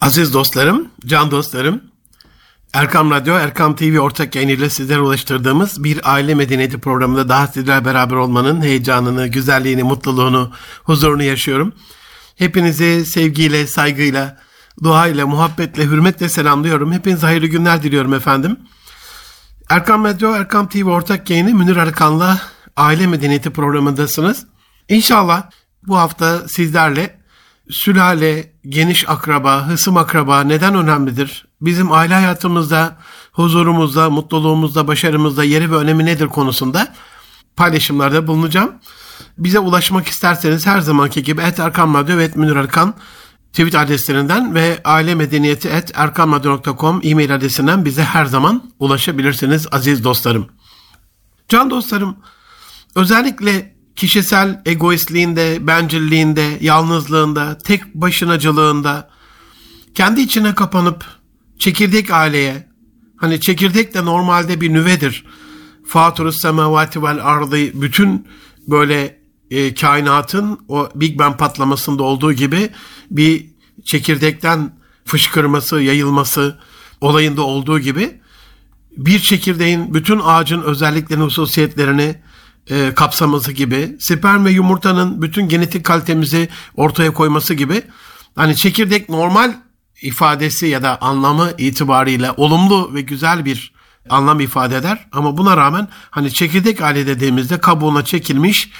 Aziz dostlarım, can dostlarım, Erkam Radyo, Erkam TV ortak yayınıyla sizlere ulaştırdığımız bir aile medeniyeti programında daha sizlerle beraber olmanın heyecanını, güzelliğini, mutluluğunu, huzurunu yaşıyorum. Hepinizi sevgiyle, saygıyla, duayla, muhabbetle, hürmetle selamlıyorum. Hepinize hayırlı günler diliyorum efendim. Erkam Radyo, Erkam TV ortak yayını Münir Arkan'la Aile Medeniyeti programındasınız. İnşallah bu hafta sizlerle sülale, geniş akraba, hısım akraba neden önemlidir? Bizim aile hayatımızda, huzurumuzda, mutluluğumuzda, başarımızda yeri ve önemi nedir konusunda paylaşımlarda bulunacağım. Bize ulaşmak isterseniz her zamanki gibi et Erkan Radyo ve et Münir Arkan tweet adreslerinden ve aile medeniyeti et erkanradyo.com e-mail adresinden bize her zaman ulaşabilirsiniz aziz dostlarım. Can dostlarım, özellikle kişisel egoistliğinde, bencilliğinde, yalnızlığında, tek başınacılığında, kendi içine kapanıp çekirdek aileye, hani çekirdek de normalde bir nüvedir. Faturus semavati vel ardı bütün böyle e, kainatın o Big Bang patlamasında olduğu gibi bir çekirdekten fışkırması, yayılması olayında olduğu gibi bir çekirdeğin bütün ağacın özelliklerini, hususiyetlerini e, kapsaması gibi, sperm ve yumurtanın bütün genetik kalitemizi ortaya koyması gibi hani çekirdek normal ifadesi ya da anlamı itibariyle olumlu ve güzel bir anlam ifade eder. Ama buna rağmen hani çekirdek aile dediğimizde kabuğuna çekilmiş,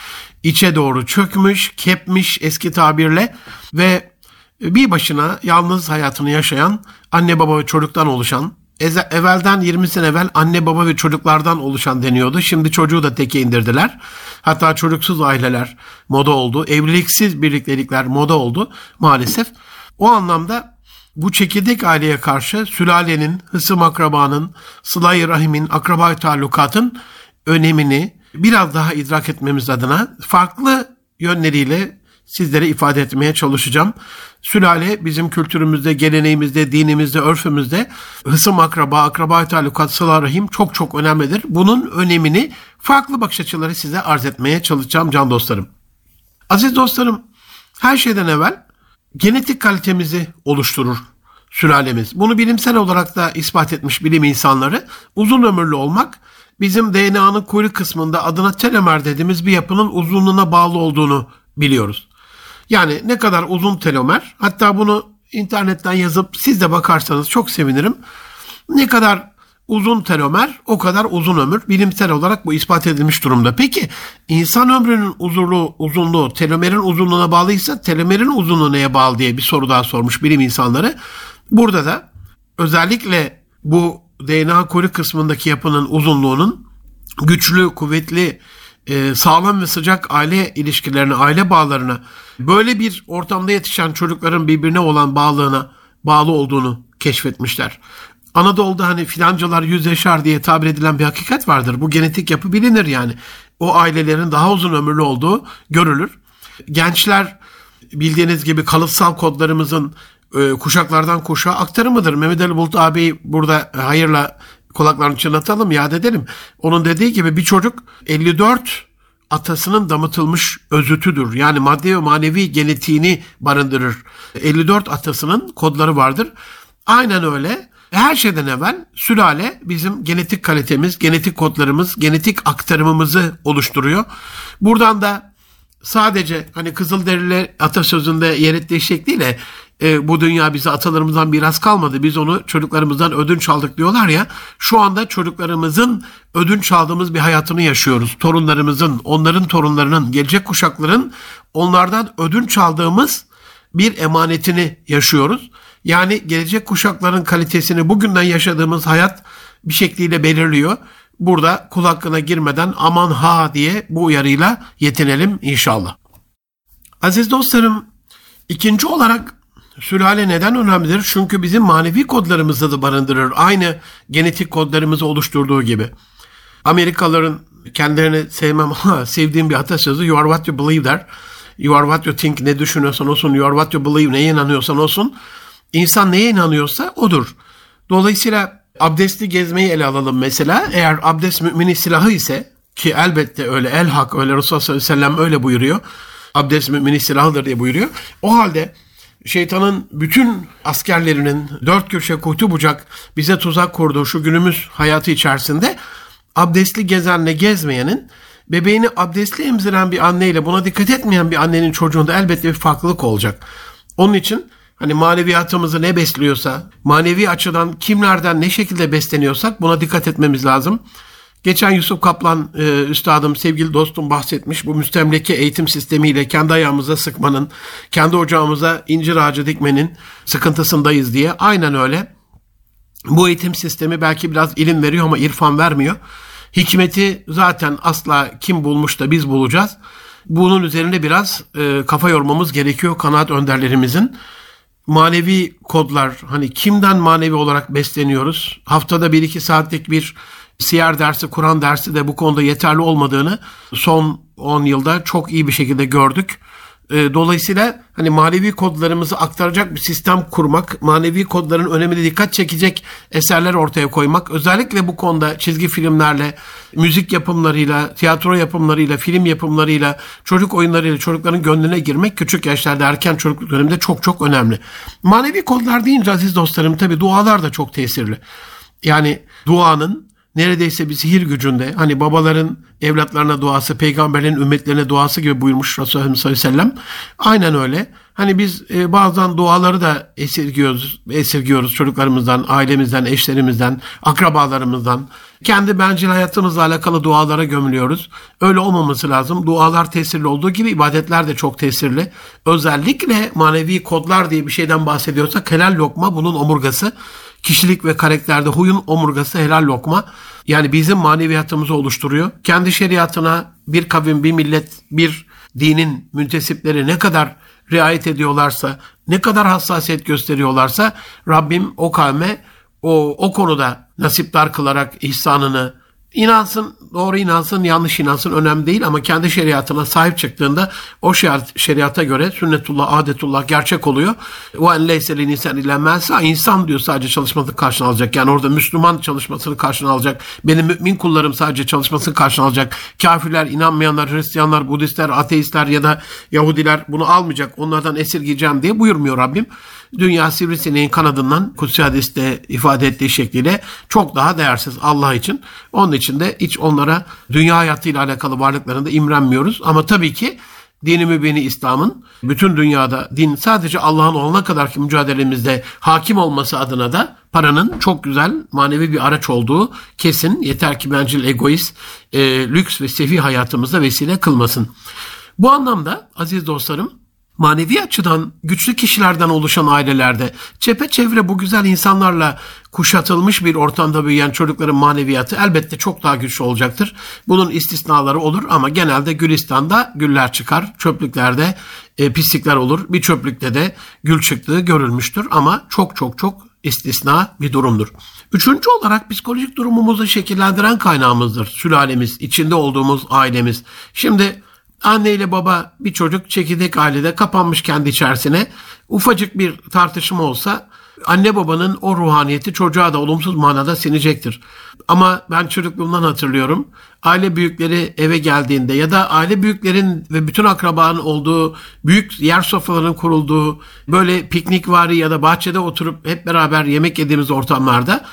içe doğru çökmüş, kepmiş eski tabirle ve bir başına yalnız hayatını yaşayan anne baba ve çocuktan oluşan evvelden 20 sene evvel anne baba ve çocuklardan oluşan deniyordu. Şimdi çocuğu da teke indirdiler. Hatta çocuksuz aileler moda oldu. Evliliksiz birliktelikler moda oldu maalesef. O anlamda bu çekirdek aileye karşı sülalenin, hısım akrabanın, sıla rahimin, akraba talukatın önemini biraz daha idrak etmemiz adına farklı yönleriyle sizlere ifade etmeye çalışacağım. Sülale bizim kültürümüzde, geleneğimizde, dinimizde, örfümüzde hısım akraba, akraba talukat, sıla rahim çok çok önemlidir. Bunun önemini farklı bakış açıları size arz etmeye çalışacağım can dostlarım. Aziz dostlarım, her şeyden evvel genetik kalitemizi oluşturur sülalemiz. Bunu bilimsel olarak da ispat etmiş bilim insanları. Uzun ömürlü olmak bizim DNA'nın kuyruk kısmında adına telomer dediğimiz bir yapının uzunluğuna bağlı olduğunu biliyoruz. Yani ne kadar uzun telomer hatta bunu internetten yazıp siz de bakarsanız çok sevinirim. Ne kadar uzun telomer o kadar uzun ömür. Bilimsel olarak bu ispat edilmiş durumda. Peki insan ömrünün uzunluğu, uzunluğu telomerin uzunluğuna bağlıysa telomerin uzunluğu neye bağlı diye bir soru daha sormuş bilim insanları. Burada da özellikle bu DNA kuyruk kısmındaki yapının uzunluğunun güçlü, kuvvetli, e, sağlam ve sıcak aile ilişkilerine, aile bağlarına, böyle bir ortamda yetişen çocukların birbirine olan bağlığına bağlı olduğunu keşfetmişler. Anadolu'da hani filancalar yüz yaşar diye tabir edilen bir hakikat vardır. Bu genetik yapı bilinir yani. O ailelerin daha uzun ömürlü olduğu görülür. Gençler bildiğiniz gibi kalıtsal kodlarımızın e, kuşaklardan kuşağa aktarımıdır. Mehmet Ali Bulut abi burada hayırla kulaklarını çınlatalım, yad edelim. Onun dediği gibi bir çocuk 54 atasının damıtılmış özütüdür. Yani maddi ve manevi genetiğini barındırır. 54 atasının kodları vardır. Aynen öyle. Her şeyden evvel sülale bizim genetik kalitemiz, genetik kodlarımız, genetik aktarımımızı oluşturuyor. Buradan da sadece hani Kızılderili atasözünde yer ettiği şekliyle e, bu dünya bize atalarımızdan miras kalmadı. Biz onu çocuklarımızdan ödünç aldık diyorlar ya. Şu anda çocuklarımızın ödünç aldığımız bir hayatını yaşıyoruz. Torunlarımızın, onların torunlarının, gelecek kuşakların onlardan ödünç aldığımız bir emanetini yaşıyoruz. Yani gelecek kuşakların kalitesini bugünden yaşadığımız hayat bir şekliyle belirliyor. Burada kul hakkına girmeden aman ha diye bu uyarıyla yetinelim inşallah. Aziz dostlarım, ikinci olarak Sülale neden önemlidir? Çünkü bizim manevi kodlarımızı da barındırır. Aynı genetik kodlarımızı oluşturduğu gibi. Amerikalıların kendilerini sevmem ama sevdiğim bir atasözü you are what you believe der. You are what you think ne düşünüyorsan olsun, you are what you believe neye inanıyorsan olsun. İnsan neye inanıyorsa odur. Dolayısıyla abdesti gezmeyi ele alalım mesela. Eğer abdest müminin silahı ise ki elbette öyle el hak öyle Resulullah sallallahu aleyhi ve sellem öyle buyuruyor. Abdest müminin silahıdır diye buyuruyor. O halde şeytanın bütün askerlerinin dört köşe kuytu bucak bize tuzak kurduğu şu günümüz hayatı içerisinde abdestli gezenle gezmeyenin bebeğini abdestli emziren bir anneyle buna dikkat etmeyen bir annenin çocuğunda elbette bir farklılık olacak. Onun için hani maneviyatımızı ne besliyorsa, manevi açıdan kimlerden ne şekilde besleniyorsak buna dikkat etmemiz lazım. Geçen Yusuf Kaplan e, üstadım, sevgili dostum bahsetmiş. Bu müstemleke eğitim sistemiyle kendi ayağımıza sıkmanın, kendi ocağımıza incir ağacı dikmenin sıkıntısındayız diye. Aynen öyle. Bu eğitim sistemi belki biraz ilim veriyor ama irfan vermiyor. Hikmeti zaten asla kim bulmuş da biz bulacağız. Bunun üzerine biraz e, kafa yormamız gerekiyor kanaat önderlerimizin. Manevi kodlar hani kimden manevi olarak besleniyoruz? Haftada bir iki saatlik bir siyer dersi, Kur'an dersi de bu konuda yeterli olmadığını son 10 yılda çok iyi bir şekilde gördük. Ee, dolayısıyla hani manevi kodlarımızı aktaracak bir sistem kurmak, manevi kodların önemine dikkat çekecek eserler ortaya koymak, özellikle bu konuda çizgi filmlerle, müzik yapımlarıyla, tiyatro yapımlarıyla, film yapımlarıyla, çocuk oyunlarıyla çocukların gönlüne girmek küçük yaşlarda erken çocukluk döneminde çok çok önemli. Manevi kodlar deyince aziz dostlarım tabi dualar da çok tesirli. Yani duanın neredeyse bir sihir gücünde hani babaların evlatlarına duası, peygamberlerin ümmetlerine duası gibi buyurmuş Resulullah sallallahu aleyhi ve sellem. Aynen öyle. Hani biz e, bazen duaları da esirgiyoruz, esirgiyoruz çocuklarımızdan, ailemizden, eşlerimizden, akrabalarımızdan. Kendi bencil hayatımızla alakalı dualara gömülüyoruz. Öyle olmaması lazım. Dualar tesirli olduğu gibi ibadetler de çok tesirli. Özellikle manevi kodlar diye bir şeyden bahsediyorsak helal lokma bunun omurgası kişilik ve karakterde huyun omurgası helal lokma. Yani bizim maneviyatımızı oluşturuyor. Kendi şeriatına bir kavim, bir millet, bir dinin müntesipleri ne kadar riayet ediyorlarsa, ne kadar hassasiyet gösteriyorlarsa Rabbim o kavme o, o konuda nasiptar kılarak ihsanını, İnansın, doğru inansın, yanlış inansın önemli değil ama kendi şeriatına sahip çıktığında o şeriata göre sünnetullah, adetullah gerçek oluyor. En leyse insan ilenmezse insan diyor sadece çalışmasını karşına alacak. Yani orada Müslüman çalışmasını karşına alacak. Benim mümin kullarım sadece çalışmasını karşına alacak. Kafirler, inanmayanlar, Hristiyanlar, Budistler, ateistler ya da Yahudiler bunu almayacak. Onlardan esirgeyeceğim diye buyurmuyor Rabbim dünya sivrisineğin kanadından Kutsi Hadis'te ifade ettiği şekliyle çok daha değersiz Allah için. Onun için de hiç onlara dünya hayatıyla alakalı varlıklarında imrenmiyoruz. Ama tabii ki dini mübini İslam'ın bütün dünyada din sadece Allah'ın olana kadar ki mücadelemizde hakim olması adına da paranın çok güzel manevi bir araç olduğu kesin. Yeter ki bencil egoist, e, lüks ve sefi hayatımızda vesile kılmasın. Bu anlamda aziz dostlarım manevi açıdan güçlü kişilerden oluşan ailelerde çepeçevre bu güzel insanlarla kuşatılmış bir ortamda büyüyen çocukların maneviyatı elbette çok daha güçlü olacaktır. Bunun istisnaları olur ama genelde Gülistan'da güller çıkar, çöplüklerde e, pislikler olur. Bir çöplükte de gül çıktığı görülmüştür ama çok çok çok istisna bir durumdur. Üçüncü olarak psikolojik durumumuzu şekillendiren kaynağımızdır. Sülalemiz, içinde olduğumuz ailemiz. Şimdi Anne ile baba bir çocuk çekirdek ailede kapanmış kendi içerisine. Ufacık bir tartışma olsa anne babanın o ruhaniyeti çocuğa da olumsuz manada sinecektir. Ama ben çocukluğumdan hatırlıyorum. Aile büyükleri eve geldiğinde ya da aile büyüklerin ve bütün akrabanın olduğu büyük yer sofralarının kurulduğu böyle piknik vari ya da bahçede oturup hep beraber yemek yediğimiz ortamlarda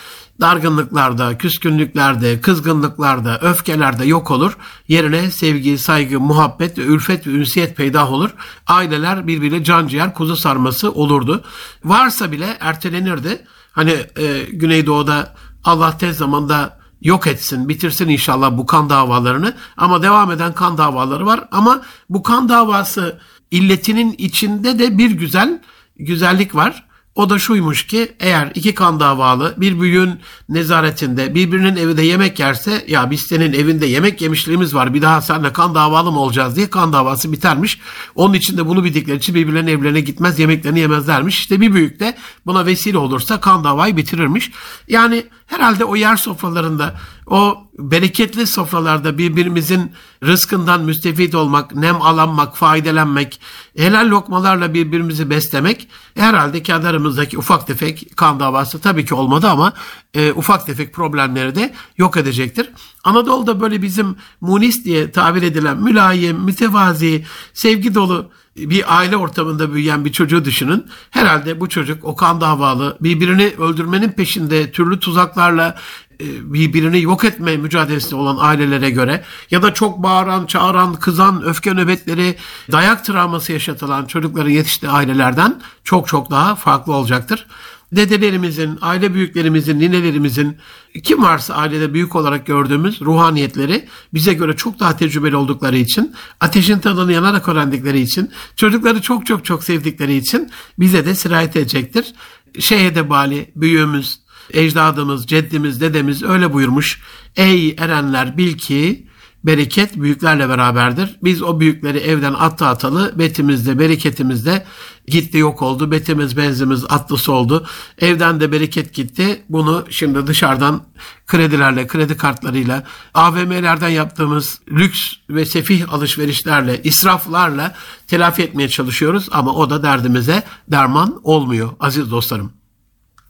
dargınlıklarda, küskünlüklerde, kızgınlıklarda, öfkelerde yok olur. Yerine sevgi, saygı, muhabbet ülfet ve ünsiyet peydah olur. Aileler birbiriyle can ciğer kuzu sarması olurdu. Varsa bile ertelenirdi. Hani e, Güneydoğu'da Allah tez zamanda yok etsin, bitirsin inşallah bu kan davalarını. Ama devam eden kan davaları var. Ama bu kan davası illetinin içinde de bir güzel güzellik var. O da şuymuş ki eğer iki kan davalı bir büyüğün nezaretinde birbirinin evinde yemek yerse ya biz senin evinde yemek yemişliğimiz var bir daha seninle kan davalı mı olacağız diye kan davası bitermiş. Onun için de bunu bildikleri için birbirlerinin evlerine gitmez yemeklerini yemezlermiş. İşte bir büyük de buna vesile olursa kan davayı bitirirmiş. Yani herhalde o yer sofralarında o bereketli sofralarda birbirimizin rızkından müstefit olmak, nem alanmak, faydelenmek, helal lokmalarla birbirimizi beslemek herhalde kendi aramızdaki ufak tefek kan davası tabii ki olmadı ama e, ufak tefek problemleri de yok edecektir. Anadolu'da böyle bizim munis diye tabir edilen mülayim, mütevazi, sevgi dolu bir aile ortamında büyüyen bir çocuğu düşünün. Herhalde bu çocuk o kan davalı, birbirini öldürmenin peşinde türlü tuzaklarla birbirini yok etme mücadelesinde olan ailelere göre ya da çok bağıran, çağıran, kızan, öfke nöbetleri, dayak travması yaşatılan çocukların yetiştiği ailelerden çok çok daha farklı olacaktır dedelerimizin, aile büyüklerimizin, ninelerimizin, kim varsa ailede büyük olarak gördüğümüz ruhaniyetleri bize göre çok daha tecrübeli oldukları için, ateşin tadını yanarak öğrendikleri için, çocukları çok çok çok sevdikleri için bize de sirayet edecektir. Şehede bali, büyüğümüz, ecdadımız, ceddimiz, dedemiz öyle buyurmuş. Ey erenler bil ki bereket büyüklerle beraberdir. Biz o büyükleri evden attı atalı betimizde, bereketimizde gitti yok oldu. Betimiz, benzimiz atlısı oldu. Evden de bereket gitti. Bunu şimdi dışarıdan kredilerle, kredi kartlarıyla, AVM'lerden yaptığımız lüks ve sefih alışverişlerle, israflarla telafi etmeye çalışıyoruz. Ama o da derdimize derman olmuyor aziz dostlarım.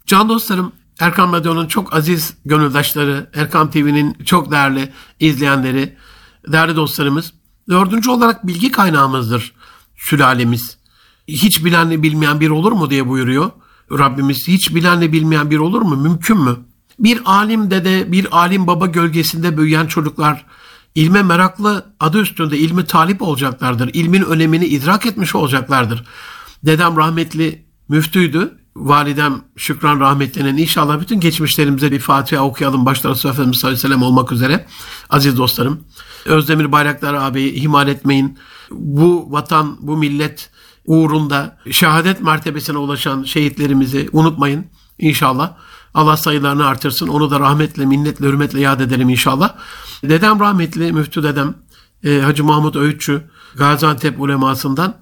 Can dostlarım, Erkan Radyo'nun çok aziz gönüldaşları, Erkan TV'nin çok değerli izleyenleri, değerli dostlarımız. Dördüncü olarak bilgi kaynağımızdır sülalemiz. Hiç bilenle bilmeyen bir olur mu diye buyuruyor Rabbimiz. Hiç bilenle bilmeyen bir olur mu? Mümkün mü? Bir alim dede, bir alim baba gölgesinde büyüyen çocuklar ilme meraklı adı üstünde ilmi talip olacaklardır. İlmin önemini idrak etmiş olacaklardır. Dedem rahmetli müftüydü validem Şükran rahmetlinin inşallah bütün geçmişlerimize bir Fatiha okuyalım. Başta Resulullah Efendimiz sallallahu aleyhi ve sellem olmak üzere. Aziz dostlarım. Özdemir Bayraktar abi ihmal etmeyin. Bu vatan, bu millet uğrunda şehadet mertebesine ulaşan şehitlerimizi unutmayın inşallah. Allah sayılarını artırsın. Onu da rahmetle, minnetle, hürmetle yad edelim inşallah. Dedem rahmetli, müftü dedem, e, Hacı Mahmut Öğütçü, Gaziantep ulemasından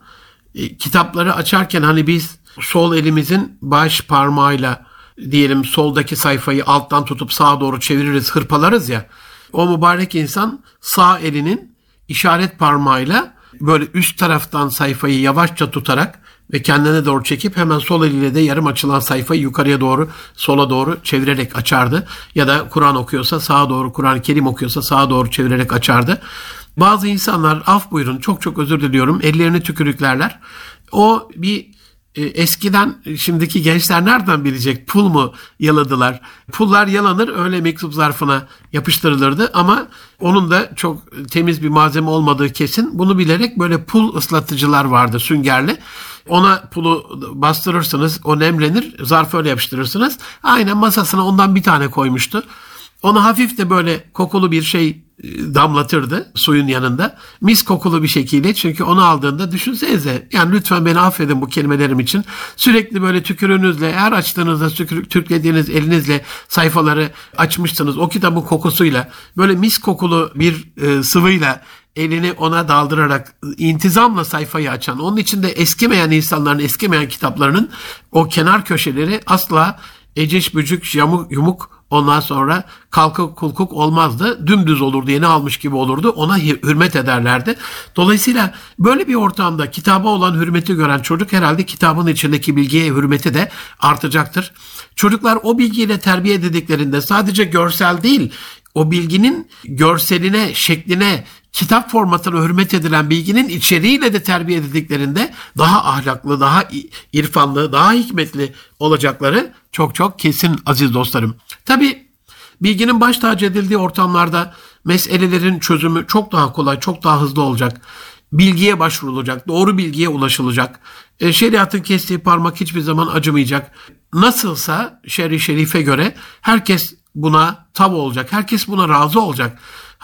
e, kitapları açarken hani biz sol elimizin baş parmağıyla diyelim soldaki sayfayı alttan tutup sağa doğru çeviririz, hırpalarız ya. O mübarek insan sağ elinin işaret parmağıyla böyle üst taraftan sayfayı yavaşça tutarak ve kendine doğru çekip hemen sol eliyle de yarım açılan sayfayı yukarıya doğru sola doğru çevirerek açardı. Ya da Kur'an okuyorsa sağa doğru Kur'an-ı Kerim okuyorsa sağa doğru çevirerek açardı. Bazı insanlar af buyurun çok çok özür diliyorum ellerini tükürüklerler. O bir eskiden şimdiki gençler nereden bilecek pul mu yaladılar? Pullar yalanır öyle mektup zarfına yapıştırılırdı ama onun da çok temiz bir malzeme olmadığı kesin. Bunu bilerek böyle pul ıslatıcılar vardı süngerli. Ona pulu bastırırsınız o nemlenir zarfı öyle yapıştırırsınız. Aynen masasına ondan bir tane koymuştu. Ona hafif de böyle kokulu bir şey e, damlatırdı suyun yanında. Mis kokulu bir şekilde çünkü onu aldığında düşünsenize yani lütfen beni affedin bu kelimelerim için. Sürekli böyle tükürüğünüzle her açtığınızda tükürüklediğiniz elinizle sayfaları açmışsınız. O kitabın kokusuyla böyle mis kokulu bir e, sıvıyla elini ona daldırarak intizamla sayfayı açan, onun içinde eskimeyen insanların eskimeyen kitaplarının o kenar köşeleri asla eciş bücük yamuk, yumuk Ondan sonra kalkık kulkuk olmazdı. Dümdüz olurdu, yeni almış gibi olurdu. Ona hürmet ederlerdi. Dolayısıyla böyle bir ortamda kitaba olan hürmeti gören çocuk herhalde kitabın içindeki bilgiye hürmeti de artacaktır. Çocuklar o bilgiyle terbiye edildiklerinde sadece görsel değil, o bilginin görseline, şekline, kitap formatına hürmet edilen bilginin içeriğiyle de terbiye edildiklerinde daha ahlaklı, daha irfanlı, daha hikmetli olacakları çok çok kesin aziz dostlarım. Tabi bilginin baş tacı edildiği ortamlarda meselelerin çözümü çok daha kolay, çok daha hızlı olacak. Bilgiye başvurulacak, doğru bilgiye ulaşılacak. E, şeriatın kestiği parmak hiçbir zaman acımayacak. Nasılsa şer'i şerife göre herkes buna tav olacak. Herkes buna razı olacak.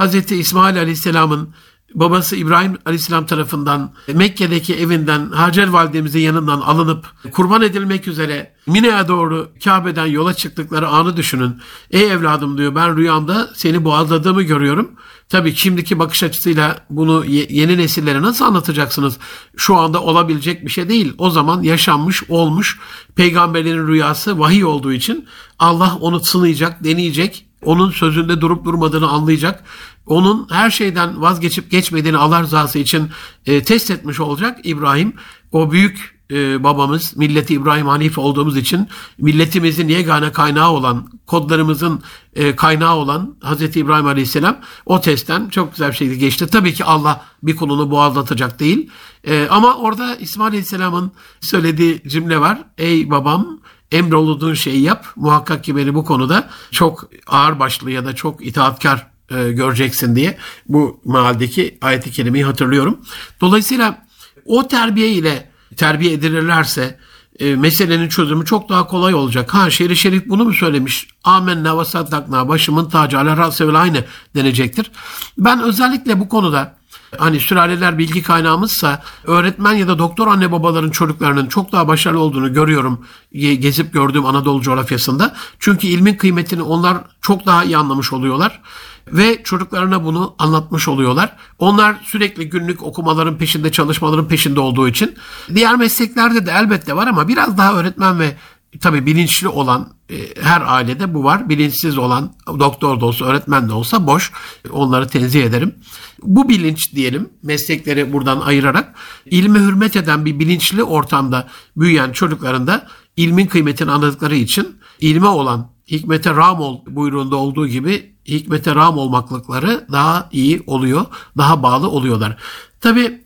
Hz. İsmail Aleyhisselam'ın babası İbrahim Aleyhisselam tarafından Mekke'deki evinden Hacer validemizin yanından alınıp kurban edilmek üzere Mine'ye doğru Kabe'den yola çıktıkları anı düşünün. Ey evladım diyor ben rüyamda seni boğazladığımı görüyorum. Tabii şimdiki bakış açısıyla bunu yeni nesillere nasıl anlatacaksınız? Şu anda olabilecek bir şey değil. O zaman yaşanmış, olmuş peygamberlerin rüyası vahiy olduğu için Allah onu sınayacak, deneyecek onun sözünde durup durmadığını anlayacak. Onun her şeyden vazgeçip geçmediğini Allah rızası için e, test etmiş olacak İbrahim. O büyük e, babamız milleti İbrahim Hanife olduğumuz için milletimizin yegane kaynağı olan kodlarımızın e, kaynağı olan Hazreti İbrahim Aleyhisselam o testten çok güzel bir şekilde geçti. Tabii ki Allah bir kulunu boğazlatacak değil. E, ama orada İsmail Aleyhisselam'ın söylediği cümle var. Ey babam emrolunduğun şeyi yap. Muhakkak ki beni bu konuda çok ağır başlı ya da çok itaatkar e, göreceksin diye bu mahaldeki ayeti kerimeyi hatırlıyorum. Dolayısıyla o terbiye ile terbiye edilirlerse e, meselenin çözümü çok daha kolay olacak. Ha şerif şerif bunu mu söylemiş? Amenna ve saddakna başımın tacı ala rasevel aynı denecektir. Ben özellikle bu konuda hani sülaleler bilgi kaynağımızsa öğretmen ya da doktor anne babaların çocuklarının çok daha başarılı olduğunu görüyorum gezip gördüğüm Anadolu coğrafyasında. Çünkü ilmin kıymetini onlar çok daha iyi anlamış oluyorlar ve çocuklarına bunu anlatmış oluyorlar. Onlar sürekli günlük okumaların peşinde, çalışmaların peşinde olduğu için diğer mesleklerde de elbette var ama biraz daha öğretmen ve tabii bilinçli olan e, her ailede bu var. Bilinçsiz olan doktor da olsa, öğretmen de olsa boş. Onları tenzih ederim. Bu bilinç diyelim meslekleri buradan ayırarak ilme hürmet eden bir bilinçli ortamda büyüyen çocukların da ilmin kıymetini anladıkları için ilme olan hikmete ram ol buyruğunda olduğu gibi hikmete ram olmaklıkları daha iyi oluyor, daha bağlı oluyorlar. Tabi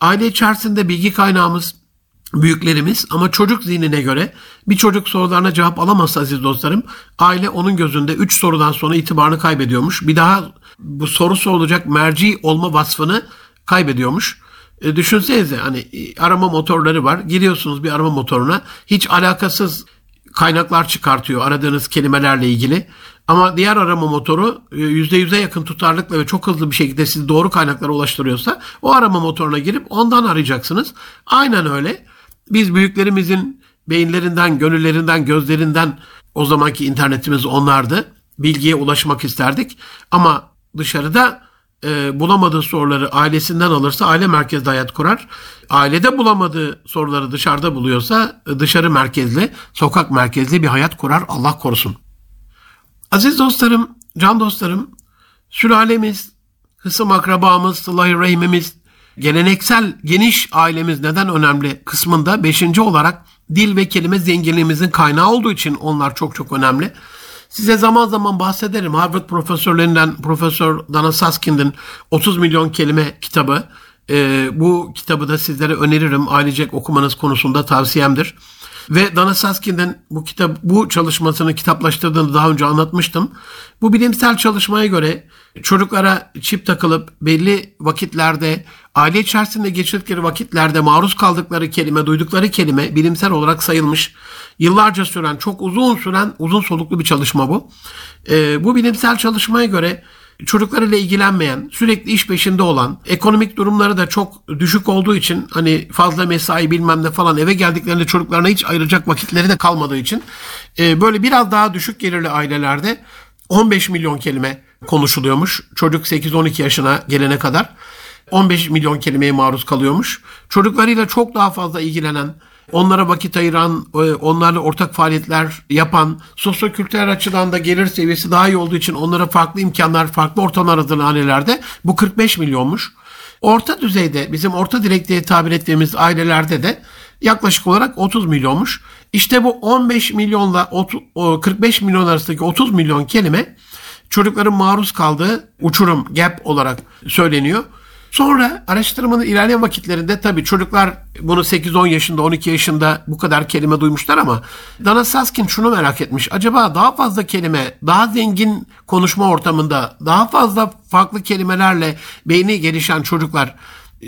aile içerisinde bilgi kaynağımız büyüklerimiz ama çocuk zihnine göre bir çocuk sorularına cevap alamazsa aziz dostlarım aile onun gözünde 3 sorudan sonra itibarını kaybediyormuş. Bir daha bu soru sorulacak merci olma vasfını kaybediyormuş. E, düşünsenize hani e, arama motorları var. Giriyorsunuz bir arama motoruna hiç alakasız kaynaklar çıkartıyor aradığınız kelimelerle ilgili. Ama diğer arama motoru %100'e yakın tutarlıkla ve çok hızlı bir şekilde sizi doğru kaynaklara ulaştırıyorsa o arama motoruna girip ondan arayacaksınız. Aynen öyle. Biz büyüklerimizin beyinlerinden, gönüllerinden, gözlerinden o zamanki internetimiz onlardı. Bilgiye ulaşmak isterdik. Ama dışarıda e, bulamadığı soruları ailesinden alırsa aile merkezli hayat kurar. Ailede bulamadığı soruları dışarıda buluyorsa e, dışarı merkezli, sokak merkezli bir hayat kurar. Allah korusun. Aziz dostlarım, can dostlarım, sülalemiz, hısım akrabamız, sıla rahimimiz, geleneksel geniş ailemiz neden önemli kısmında beşinci olarak dil ve kelime zenginliğimizin kaynağı olduğu için onlar çok çok önemli. Size zaman zaman bahsederim. Harvard profesörlerinden Profesör Dana Susskind'in 30 milyon kelime kitabı. Ee, bu kitabı da sizlere öneririm. Ailecek okumanız konusunda tavsiyemdir. Ve Dana Susskind'in bu kitap bu çalışmasını kitaplaştırdığını daha önce anlatmıştım. Bu bilimsel çalışmaya göre çocuklara çip takılıp belli vakitlerde aile içerisinde geçirdikleri vakitlerde maruz kaldıkları kelime, duydukları kelime bilimsel olarak sayılmış. Yıllarca süren, çok uzun süren, uzun soluklu bir çalışma bu. Ee, bu bilimsel çalışmaya göre çocuklarıyla ilgilenmeyen, sürekli iş peşinde olan, ekonomik durumları da çok düşük olduğu için hani fazla mesai bilmem ne falan eve geldiklerinde çocuklarına hiç ayıracak vakitleri de kalmadığı için e, böyle biraz daha düşük gelirli ailelerde 15 milyon kelime konuşuluyormuş. Çocuk 8-12 yaşına gelene kadar 15 milyon kelimeye maruz kalıyormuş. Çocuklarıyla çok daha fazla ilgilenen, onlara vakit ayıran, e, onlarla ortak faaliyetler yapan, sosyokültürel açıdan da gelir seviyesi daha iyi olduğu için onlara farklı imkanlar, farklı ortamlar hazırlanan ailelerde bu 45 milyonmuş. Orta düzeyde bizim orta direk diye tabir ettiğimiz ailelerde de yaklaşık olarak 30 milyonmuş. İşte bu 15 milyonla 45 milyon arasındaki 30 milyon kelime çocukların maruz kaldığı uçurum, gap olarak söyleniyor. Sonra araştırmanın ilerleyen vakitlerinde tabii çocuklar bunu 8-10 yaşında 12 yaşında bu kadar kelime duymuşlar ama Dana Saskin şunu merak etmiş. Acaba daha fazla kelime, daha zengin konuşma ortamında, daha fazla farklı kelimelerle beyni gelişen çocuklar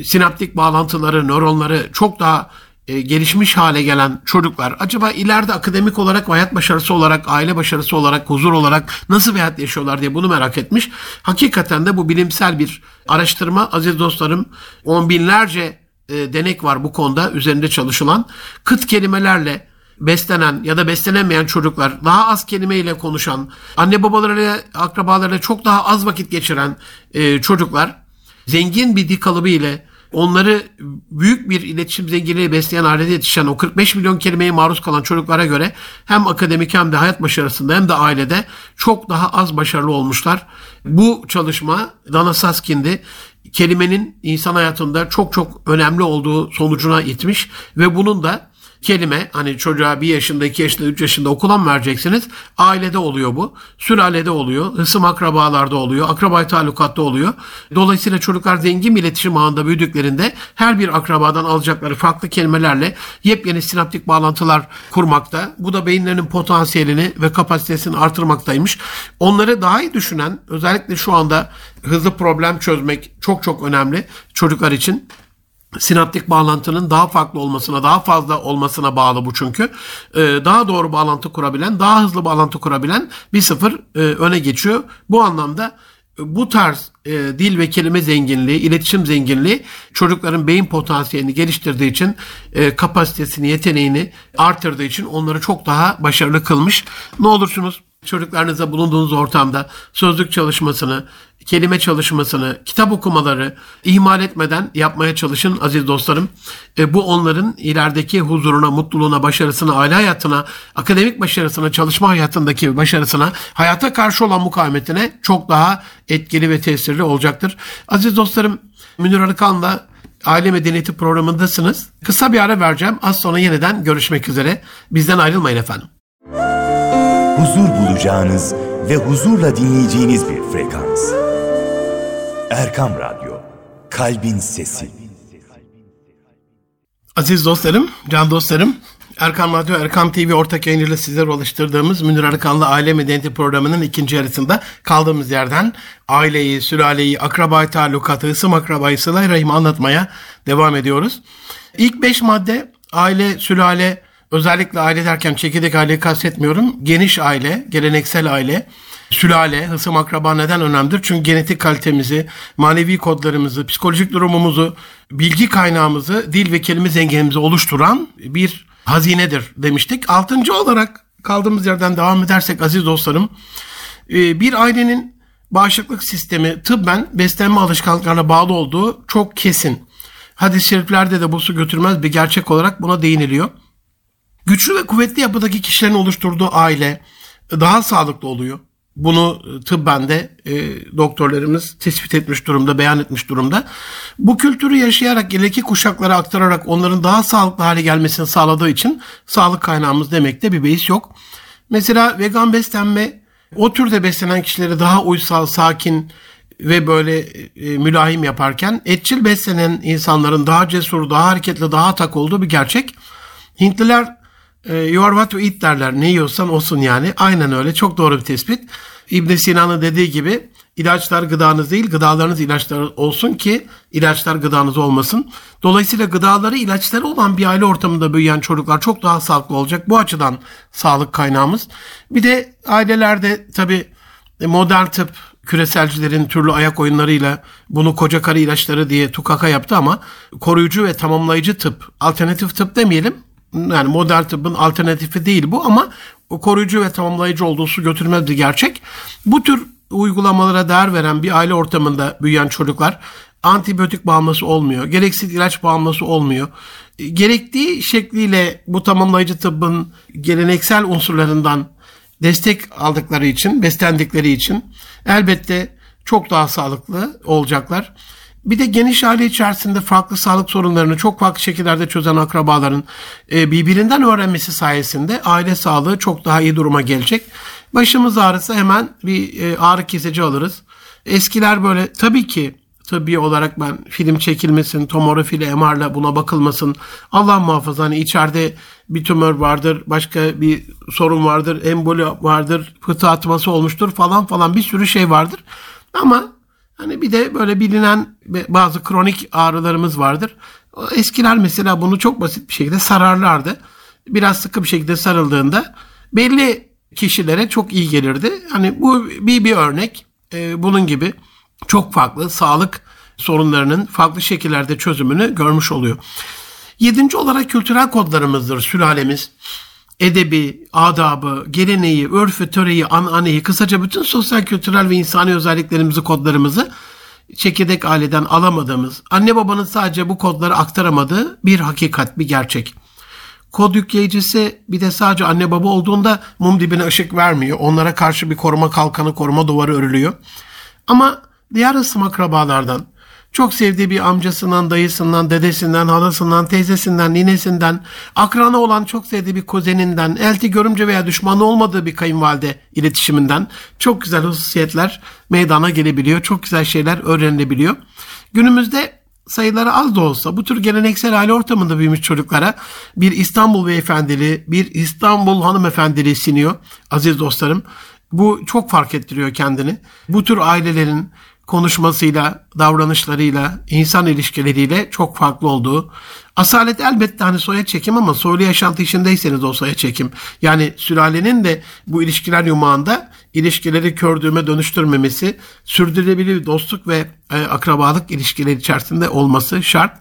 sinaptik bağlantıları, nöronları çok daha e, gelişmiş hale gelen çocuklar acaba ileride akademik olarak, hayat başarısı olarak, aile başarısı olarak, huzur olarak nasıl bir hayat yaşıyorlar diye bunu merak etmiş. Hakikaten de bu bilimsel bir araştırma aziz dostlarım. On binlerce e, denek var bu konuda üzerinde çalışılan. Kıt kelimelerle beslenen ya da beslenemeyen çocuklar, daha az kelimeyle konuşan, anne babalarıyla, akrabalarıyla çok daha az vakit geçiren e, çocuklar zengin bir dil kalıbı ile onları büyük bir iletişim zenginliği besleyen ailede yetişen o 45 milyon kelimeye maruz kalan çocuklara göre hem akademik hem de hayat başarısında hem de ailede çok daha az başarılı olmuşlar. Bu çalışma Dana Saskin'di kelimenin insan hayatında çok çok önemli olduğu sonucuna itmiş ve bunun da kelime hani çocuğa bir yaşında, iki yaşında, üç yaşında okula mı vereceksiniz? Ailede oluyor bu. Sülalede oluyor. Hısım akrabalarda oluyor. Akrabay talukatta oluyor. Dolayısıyla çocuklar zengin bir iletişim ağında büyüdüklerinde her bir akrabadan alacakları farklı kelimelerle yepyeni sinaptik bağlantılar kurmakta. Bu da beyinlerinin potansiyelini ve kapasitesini artırmaktaymış. Onları daha iyi düşünen özellikle şu anda hızlı problem çözmek çok çok önemli çocuklar için sinaptik bağlantının daha farklı olmasına, daha fazla olmasına bağlı bu çünkü. Ee, daha doğru bağlantı kurabilen, daha hızlı bağlantı kurabilen bir sıfır e, öne geçiyor. Bu anlamda e, bu tarz e, dil ve kelime zenginliği, iletişim zenginliği çocukların beyin potansiyelini geliştirdiği için, e, kapasitesini, yeteneğini artırdığı için onları çok daha başarılı kılmış. Ne olursunuz çocuklarınıza bulunduğunuz ortamda sözlük çalışmasını, kelime çalışmasını, kitap okumaları ihmal etmeden yapmaya çalışın aziz dostlarım. E, bu onların ilerideki huzuruna, mutluluğuna, başarısına, aile hayatına, akademik başarısına, çalışma hayatındaki başarısına, hayata karşı olan mukavemetine çok daha etkili ve tesirli olacaktır. Aziz dostlarım, Münir Arıkan'la Aile Medeniyeti programındasınız. Kısa bir ara vereceğim. Az sonra yeniden görüşmek üzere. Bizden ayrılmayın efendim huzur bulacağınız ve huzurla dinleyeceğiniz bir frekans. Erkam Radyo, Kalbin Sesi. Aziz dostlarım, can dostlarım, Erkam Radyo, Erkam TV ortak yayınıyla sizlere ulaştırdığımız Münir Arıkanlı Aile Medeniyeti programının ikinci yarısında kaldığımız yerden aileyi, sülaleyi, akrabayı talukatı, ısım akrabayı, sıla rahimi anlatmaya devam ediyoruz. İlk beş madde aile, sülale, Özellikle aile derken çekirdek aileyi kastetmiyorum. Geniş aile, geleneksel aile, sülale, hısım akraba neden önemlidir? Çünkü genetik kalitemizi, manevi kodlarımızı, psikolojik durumumuzu, bilgi kaynağımızı, dil ve kelime zenginimizi oluşturan bir hazinedir demiştik. Altıncı olarak kaldığımız yerden devam edersek aziz dostlarım, e, bir ailenin bağışıklık sistemi tıbben beslenme alışkanlıklarına bağlı olduğu çok kesin. Hadis-i şeriflerde de bu su götürmez bir gerçek olarak buna değiniliyor. Güçlü ve kuvvetli yapıdaki kişilerin oluşturduğu aile daha sağlıklı oluyor. Bunu e, tıbben de e, doktorlarımız tespit etmiş durumda, beyan etmiş durumda. Bu kültürü yaşayarak ileriki kuşaklara aktararak onların daha sağlıklı hale gelmesini sağladığı için sağlık kaynağımız demekte bir beis yok. Mesela vegan beslenme o türde beslenen kişileri daha uysal, sakin ve böyle e, mülahim yaparken etçil beslenen insanların daha cesur, daha hareketli, daha tak olduğu bir gerçek. Hintliler you are what you eat derler. Ne yiyorsan olsun yani. Aynen öyle. Çok doğru bir tespit. İbn Sina'nın dediği gibi ilaçlar gıdanız değil, gıdalarınız ilaçlar olsun ki ilaçlar gıdanız olmasın. Dolayısıyla gıdaları ilaçları olan bir aile ortamında büyüyen çocuklar çok daha sağlıklı olacak. Bu açıdan sağlık kaynağımız. Bir de ailelerde tabii modern tıp küreselcilerin türlü ayak oyunlarıyla bunu koca karı ilaçları diye tukaka yaptı ama koruyucu ve tamamlayıcı tıp, alternatif tıp demeyelim, yani modern tıbbın alternatifi değil bu ama koruyucu ve tamamlayıcı olduğu su götürmez bir gerçek. Bu tür uygulamalara değer veren bir aile ortamında büyüyen çocuklar antibiyotik bağımlısı olmuyor. Gereksiz ilaç bağımlısı olmuyor. Gerektiği şekliyle bu tamamlayıcı tıbbın geleneksel unsurlarından destek aldıkları için, beslendikleri için elbette çok daha sağlıklı olacaklar. Bir de geniş aile içerisinde farklı sağlık sorunlarını çok farklı şekillerde çözen akrabaların e, birbirinden öğrenmesi sayesinde aile sağlığı çok daha iyi duruma gelecek. Başımız ağrısa hemen bir e, ağrı kesici alırız. Eskiler böyle tabii ki tıbbi olarak ben film çekilmesin, tomografiyle MR'la buna bakılmasın. Allah muhafaza hani içeride bir tümör vardır, başka bir sorun vardır, emboli vardır, pıhtı atması olmuştur falan falan bir sürü şey vardır. Ama Hani bir de böyle bilinen bazı kronik ağrılarımız vardır. Eskiler mesela bunu çok basit bir şekilde sararlardı. Biraz sıkı bir şekilde sarıldığında belli kişilere çok iyi gelirdi. Hani bu bir bir örnek. Ee, bunun gibi çok farklı sağlık sorunlarının farklı şekillerde çözümünü görmüş oluyor. Yedinci olarak kültürel kodlarımızdır sülalemiz edebi, adabı, geleneği, örfü, töreyi, ananeyi, kısaca bütün sosyal, kültürel ve insani özelliklerimizi, kodlarımızı çekirdek aileden alamadığımız, anne babanın sadece bu kodları aktaramadığı bir hakikat, bir gerçek. Kod yükleyicisi bir de sadece anne baba olduğunda mum dibine ışık vermiyor. Onlara karşı bir koruma kalkanı, koruma duvarı örülüyor. Ama diğer ısım akrabalardan, çok sevdiği bir amcasından, dayısından, dedesinden, halasından, teyzesinden, ninesinden, akranı olan çok sevdiği bir kuzeninden, elti görümce veya düşmanı olmadığı bir kayınvalide iletişiminden çok güzel hususiyetler meydana gelebiliyor. Çok güzel şeyler öğrenilebiliyor. Günümüzde sayıları az da olsa bu tür geleneksel aile ortamında büyümüş çocuklara bir İstanbul beyefendili, bir İstanbul hanımefendiliği siniyor aziz dostlarım. Bu çok fark ettiriyor kendini. Bu tür ailelerin konuşmasıyla, davranışlarıyla, insan ilişkileriyle çok farklı olduğu. Asalet elbette hani soya çekim ama soylu yaşantı içindeyseniz o soya çekim. Yani sülalenin de bu ilişkiler yumağında ilişkileri kördüğüme dönüştürmemesi, sürdürülebilir dostluk ve e, akrabalık ilişkileri içerisinde olması şart.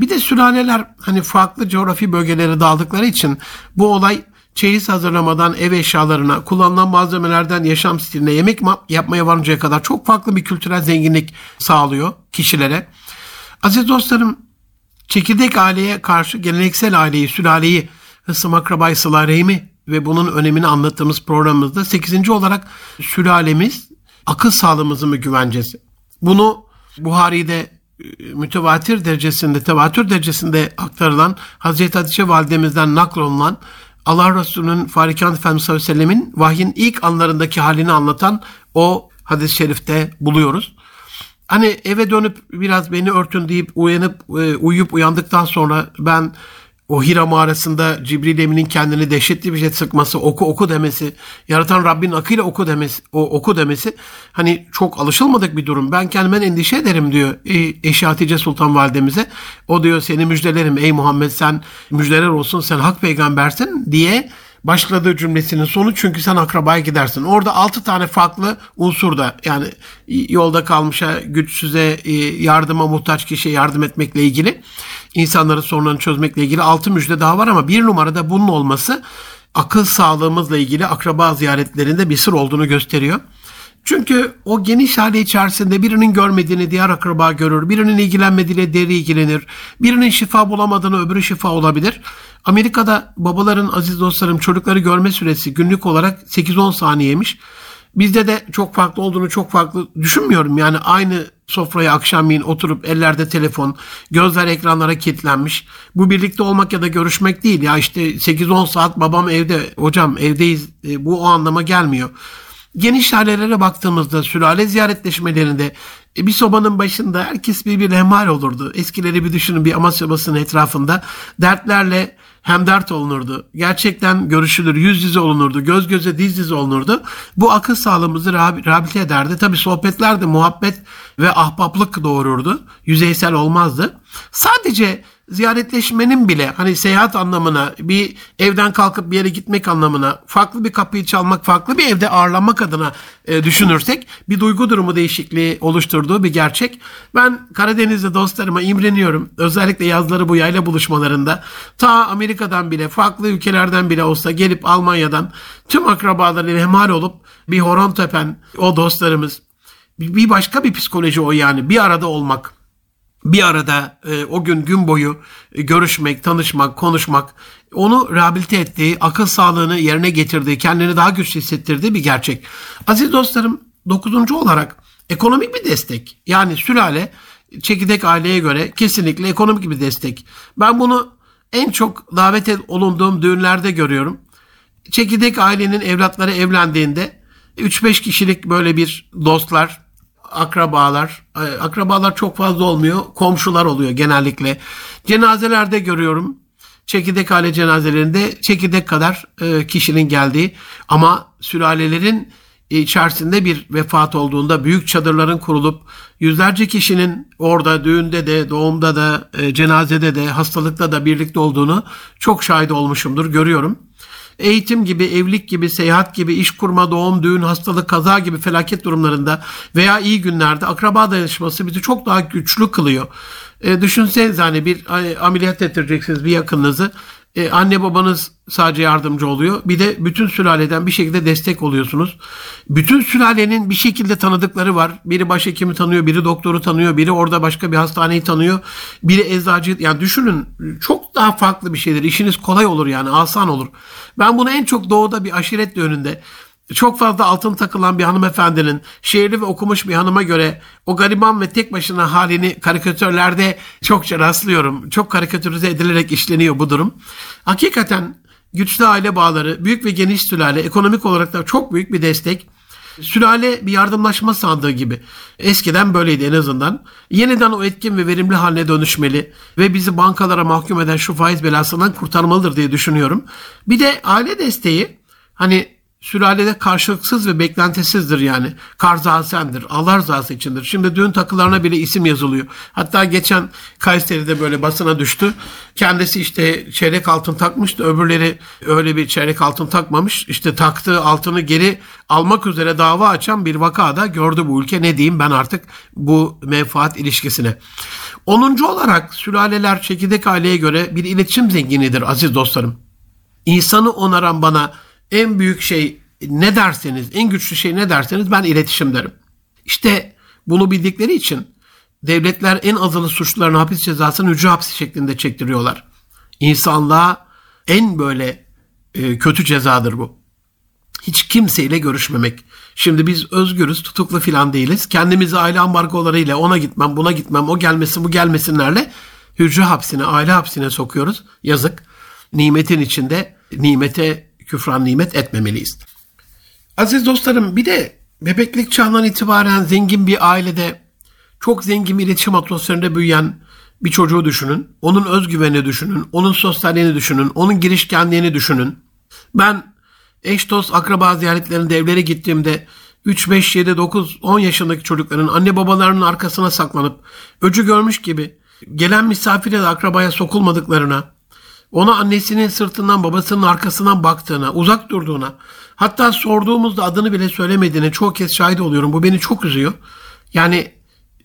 Bir de sülaleler hani farklı coğrafi bölgelere dağıldıkları için bu olay çeyiz hazırlamadan ev eşyalarına, kullanılan malzemelerden yaşam stiline, yemek yapmaya varıncaya kadar çok farklı bir kültürel zenginlik sağlıyor kişilere. Aziz dostlarım, çekirdek aileye karşı geleneksel aileyi, sülaleyi, hısım akrabayı, sıla ve bunun önemini anlattığımız programımızda 8. olarak sülalemiz akıl sağlığımızın bir güvencesi. Bunu Buhari'de e, mütevatir derecesinde, tevatür derecesinde aktarılan Hazreti Hatice validemizden naklolunan Allah Resulü'nün Farikan Efendimiz sallallahu aleyhi ve sellemin vahyin ilk anlarındaki halini anlatan o hadis-i şerifte buluyoruz. Hani eve dönüp biraz beni örtün deyip uyanıp e, uyuyup uyandıktan sonra ben o Hira mağarasında Cibril Emin'in kendini dehşetli bir şey sıkması, oku oku demesi, yaratan Rabbin akıyla oku demesi, o oku demesi hani çok alışılmadık bir durum. Ben kendimden endişe ederim diyor e, eşi Hatice Sultan Validemize. O diyor seni müjdelerim ey Muhammed sen müjdeler olsun sen hak peygambersin diye başladığı cümlesinin sonu çünkü sen akrabaya gidersin. Orada altı tane farklı unsur da yani yolda kalmışa, güçsüze, e, yardıma muhtaç kişiye yardım etmekle ilgili, insanların sorunlarını çözmekle ilgili altı müjde daha var ama bir numarada bunun olması akıl sağlığımızla ilgili akraba ziyaretlerinde bir sır olduğunu gösteriyor. Çünkü o geniş hale içerisinde birinin görmediğini diğer akraba görür, birinin ilgilenmediğiyle deri ilgilenir, birinin şifa bulamadığını öbürü şifa olabilir. Amerika'da babaların, aziz dostlarım çocukları görme süresi günlük olarak 8-10 saniyeymiş. Bizde de çok farklı olduğunu çok farklı düşünmüyorum. Yani aynı sofraya akşamleyin oturup ellerde telefon, gözler ekranlara kilitlenmiş. Bu birlikte olmak ya da görüşmek değil. Ya işte 8-10 saat babam evde, hocam evdeyiz. E, bu o anlama gelmiyor. Geniş ailelere baktığımızda sülale ziyaretleşmelerinde e, bir sobanın başında herkes birbirine hemhal olurdu. Eskileri bir düşünün bir Amasya basının etrafında dertlerle hem dert olunurdu. Gerçekten görüşülür, yüz yüze olunurdu, göz göze diz diz olunurdu. Bu akıl sağlığımızı rehabilite ederdi. Tabi sohbetler de muhabbet ve ahbaplık doğururdu. Yüzeysel olmazdı. Sadece ziyaretleşmenin bile hani seyahat anlamına bir evden kalkıp bir yere gitmek anlamına farklı bir kapıyı çalmak farklı bir evde ağırlanmak adına e, düşünürsek bir duygu durumu değişikliği oluşturduğu bir gerçek. Ben Karadeniz'de dostlarıma imreniyorum. Özellikle yazları bu yayla buluşmalarında ta Amerika'dan bile farklı ülkelerden bile olsa gelip Almanya'dan tüm akrabalarıyla hemhal olup bir horon tepen o dostlarımız bir başka bir psikoloji o yani bir arada olmak bir arada e, o gün gün boyu e, görüşmek, tanışmak, konuşmak onu rehabilite ettiği, akıl sağlığını yerine getirdiği, kendini daha güçlü hissettirdiği bir gerçek. Aziz dostlarım dokuzuncu olarak ekonomik bir destek. Yani sülale çekirdek aileye göre kesinlikle ekonomik bir destek. Ben bunu en çok davet olunduğum düğünlerde görüyorum. Çekirdek ailenin evlatları evlendiğinde 3-5 kişilik böyle bir dostlar, akrabalar, e, akrabalar çok fazla olmuyor, komşular oluyor genellikle. Cenazelerde görüyorum. Çekirdek aile cenazelerinde çekirdek kadar e, kişinin geldiği ama sülalelerin içerisinde bir vefat olduğunda büyük çadırların kurulup yüzlerce kişinin orada düğünde de doğumda da e, cenazede de hastalıkta da birlikte olduğunu çok şahit olmuşumdur görüyorum eğitim gibi, evlilik gibi, seyahat gibi, iş kurma, doğum, düğün, hastalık, kaza gibi felaket durumlarında veya iyi günlerde akraba dayanışması bizi çok daha güçlü kılıyor. E, düşünsenize hani bir ameliyat ettireceksiniz bir yakınınızı. E, anne babanız sadece yardımcı oluyor. Bir de bütün sülaleden bir şekilde destek oluyorsunuz. Bütün sülalenin bir şekilde tanıdıkları var. Biri başhekimi tanıyor, biri doktoru tanıyor, biri orada başka bir hastaneyi tanıyor. Biri eczacı. Yani düşünün çok daha farklı bir şeydir. İşiniz kolay olur yani asan olur. Ben bunu en çok doğuda bir aşiret önünde çok fazla altın takılan bir hanımefendinin şehirli ve okumuş bir hanıma göre o gariban ve tek başına halini karikatürlerde çokça rastlıyorum. Çok karikatürize edilerek işleniyor bu durum. Hakikaten güçlü aile bağları, büyük ve geniş sülale, ekonomik olarak da çok büyük bir destek. Sülale bir yardımlaşma sandığı gibi. Eskiden böyleydi en azından. Yeniden o etkin ve verimli haline dönüşmeli ve bizi bankalara mahkum eden şu faiz belasından kurtarmalıdır diye düşünüyorum. Bir de aile desteği hani sülalede karşılıksız ve beklentisizdir yani. Karzasendir, Allah rızası içindir. Şimdi düğün takılarına bile isim yazılıyor. Hatta geçen Kayseri'de böyle basına düştü. Kendisi işte çeyrek altın takmıştı. Öbürleri öyle bir çeyrek altın takmamış. İşte taktığı altını geri almak üzere dava açan bir vakada gördü bu ülke. Ne diyeyim ben artık bu menfaat ilişkisine. Onuncu olarak sülaleler çekirdek aileye göre bir iletişim zenginidir aziz dostlarım. İnsanı onaran bana en büyük şey ne derseniz, en güçlü şey ne derseniz ben iletişim derim. İşte bunu bildikleri için devletler en azılı suçlularına hapis cezasını hücre hapsi şeklinde çektiriyorlar. İnsanlığa en böyle e, kötü cezadır bu. Hiç kimseyle görüşmemek. Şimdi biz özgürüz, tutuklu filan değiliz. Kendimizi aile ambargolarıyla ona gitmem, buna gitmem, o gelmesin, bu gelmesinlerle hücre hapsine, aile hapsine sokuyoruz. Yazık. Nimetin içinde nimete küfran nimet etmemeliyiz. Aziz dostlarım bir de bebeklik çağından itibaren zengin bir ailede çok zengin bir iletişim atmosferinde büyüyen bir çocuğu düşünün. Onun özgüvenini düşünün. Onun sosyalliğini düşünün. Onun girişkenliğini düşünün. Ben eş dost akraba ziyaretlerinde evlere gittiğimde 3, 5, 7, 9, 10 yaşındaki çocukların anne babalarının arkasına saklanıp öcü görmüş gibi gelen misafire de akrabaya sokulmadıklarına, ona annesinin sırtından babasının arkasından baktığına, uzak durduğuna, hatta sorduğumuzda adını bile söylemediğine çoğu kez şahit oluyorum. Bu beni çok üzüyor. Yani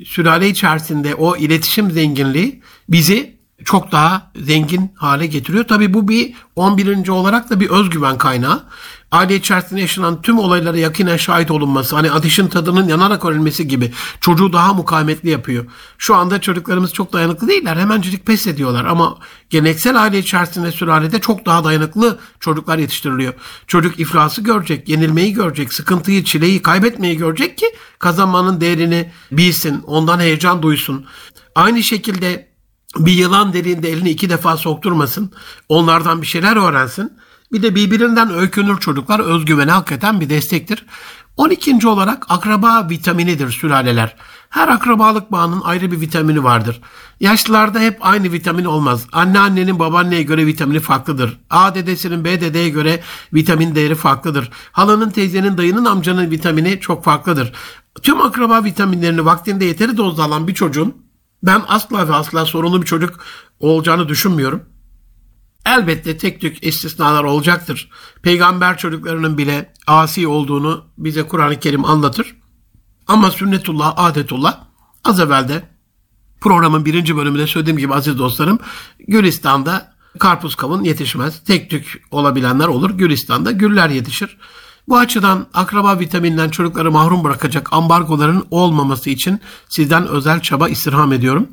sülale içerisinde o iletişim zenginliği bizi çok daha zengin hale getiriyor. Tabii bu bir 11. olarak da bir özgüven kaynağı aile içerisinde yaşanan tüm olaylara yakinen şahit olunması, hani ateşin tadının yanarak öğrenmesi gibi çocuğu daha mukavemetli yapıyor. Şu anda çocuklarımız çok dayanıklı değiller. Hemencik pes ediyorlar ama geleneksel aile içerisinde sülalede çok daha dayanıklı çocuklar yetiştiriliyor. Çocuk iflası görecek, yenilmeyi görecek, sıkıntıyı, çileyi, kaybetmeyi görecek ki kazanmanın değerini bilsin, ondan heyecan duysun. Aynı şekilde bir yılan deliğinde elini iki defa sokturmasın, onlardan bir şeyler öğrensin. Bir de birbirinden öykünür çocuklar. Özgüveni hakikaten bir destektir. 12. olarak akraba vitaminidir sülaleler. Her akrabalık bağının ayrı bir vitamini vardır. Yaşlılarda hep aynı vitamin olmaz. Anneannenin babaanneye göre vitamini farklıdır. A dedesinin B dedeye göre vitamin değeri farklıdır. Halanın, teyzenin, dayının, amcanın vitamini çok farklıdır. Tüm akraba vitaminlerini vaktinde yeteri dozda alan bir çocuğun ben asla ve asla sorunlu bir çocuk olacağını düşünmüyorum. Elbette tek tük istisnalar olacaktır. Peygamber çocuklarının bile asi olduğunu bize Kur'an-ı Kerim anlatır. Ama sünnetullah, adetullah az evvel de programın birinci bölümünde söylediğim gibi aziz dostlarım Gülistan'da karpuz kavun yetişmez. Tek tük olabilenler olur. Gülistan'da güller yetişir. Bu açıdan akraba vitaminden çocukları mahrum bırakacak ambargoların olmaması için sizden özel çaba istirham ediyorum.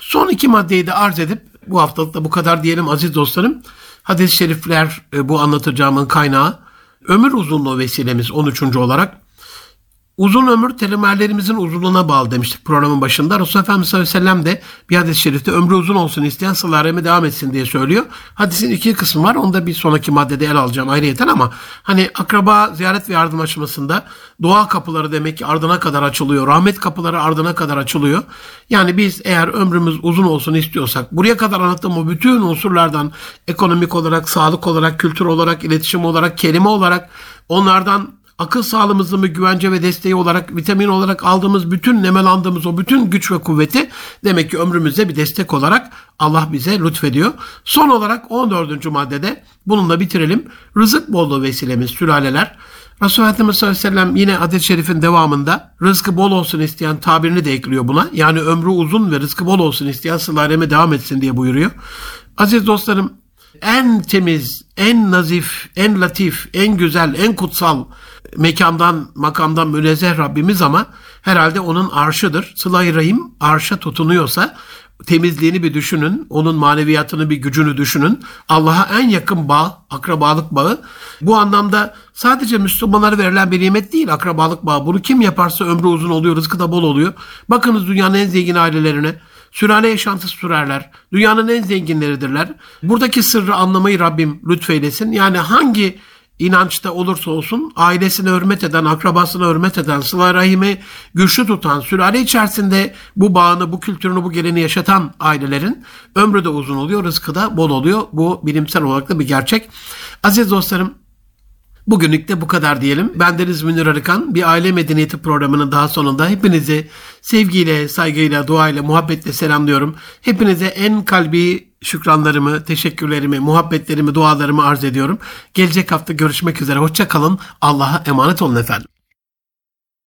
Son iki maddeyi de arz edip bu haftalık da bu kadar diyelim aziz dostlarım. Hadis-i şerifler e, bu anlatacağımın kaynağı. Ömür uzunluğu vesilemiz 13. olarak. Uzun ömür telemerlerimizin uzunluğuna bağlı demiştik programın başında. Resulullah Efendimiz sallallahu aleyhi ve sellem de bir hadis-i şerifte ömrü uzun olsun isteyen sılareme devam etsin diye söylüyor. Hadisin iki kısmı var. Onu da bir sonraki maddede el alacağım ayrıyeten ama hani akraba ziyaret ve yardım aşamasında dua kapıları demek ki ardına kadar açılıyor. Rahmet kapıları ardına kadar açılıyor. Yani biz eğer ömrümüz uzun olsun istiyorsak buraya kadar anlattığım o bütün unsurlardan ekonomik olarak, sağlık olarak, kültür olarak, iletişim olarak, kelime olarak onlardan akıl sağlığımızın bir güvence ve desteği olarak, vitamin olarak aldığımız bütün nemelandığımız o bütün güç ve kuvveti demek ki ömrümüzde bir destek olarak Allah bize lütfediyor. Son olarak 14. maddede bununla bitirelim. Rızık bolluğu vesilemiz, sülaleler. Resulullah Efendimiz sallallahu aleyhi ve sellem yine adet şerifin devamında rızkı bol olsun isteyen tabirini de ekliyor buna. Yani ömrü uzun ve rızkı bol olsun isteyen sılareme devam etsin diye buyuruyor. Aziz dostlarım en temiz, en nazif, en latif, en güzel, en kutsal mekandan, makamdan münezzeh Rabbimiz ama herhalde onun arşıdır. Sıla-i Rahim arşa tutunuyorsa temizliğini bir düşünün, onun maneviyatını bir gücünü düşünün. Allah'a en yakın bağ, akrabalık bağı. Bu anlamda sadece Müslümanlara verilen bir nimet değil akrabalık bağı. Bunu kim yaparsa ömrü uzun oluyor, rızkı da bol oluyor. Bakınız dünyanın en zengin ailelerine. Sülale yaşantısı sürerler. Dünyanın en zenginleridirler. Buradaki sırrı anlamayı Rabbim lütfeylesin. Yani hangi inançta olursa olsun ailesine hürmet eden, akrabasına hürmet eden, sıla rahimi güçlü tutan, sülale içerisinde bu bağını, bu kültürünü, bu geleni yaşatan ailelerin ömrü de uzun oluyor, rızkı da bol oluyor. Bu bilimsel olarak da bir gerçek. Aziz dostlarım, Bugünlük de bu kadar diyelim. Ben Deniz Münir Arıkan. Bir aile medeniyeti programının daha sonunda hepinizi sevgiyle, saygıyla, duayla, muhabbetle selamlıyorum. Hepinize en kalbi şükranlarımı, teşekkürlerimi, muhabbetlerimi, dualarımı arz ediyorum. Gelecek hafta görüşmek üzere. Hoşça kalın. Allah'a emanet olun efendim.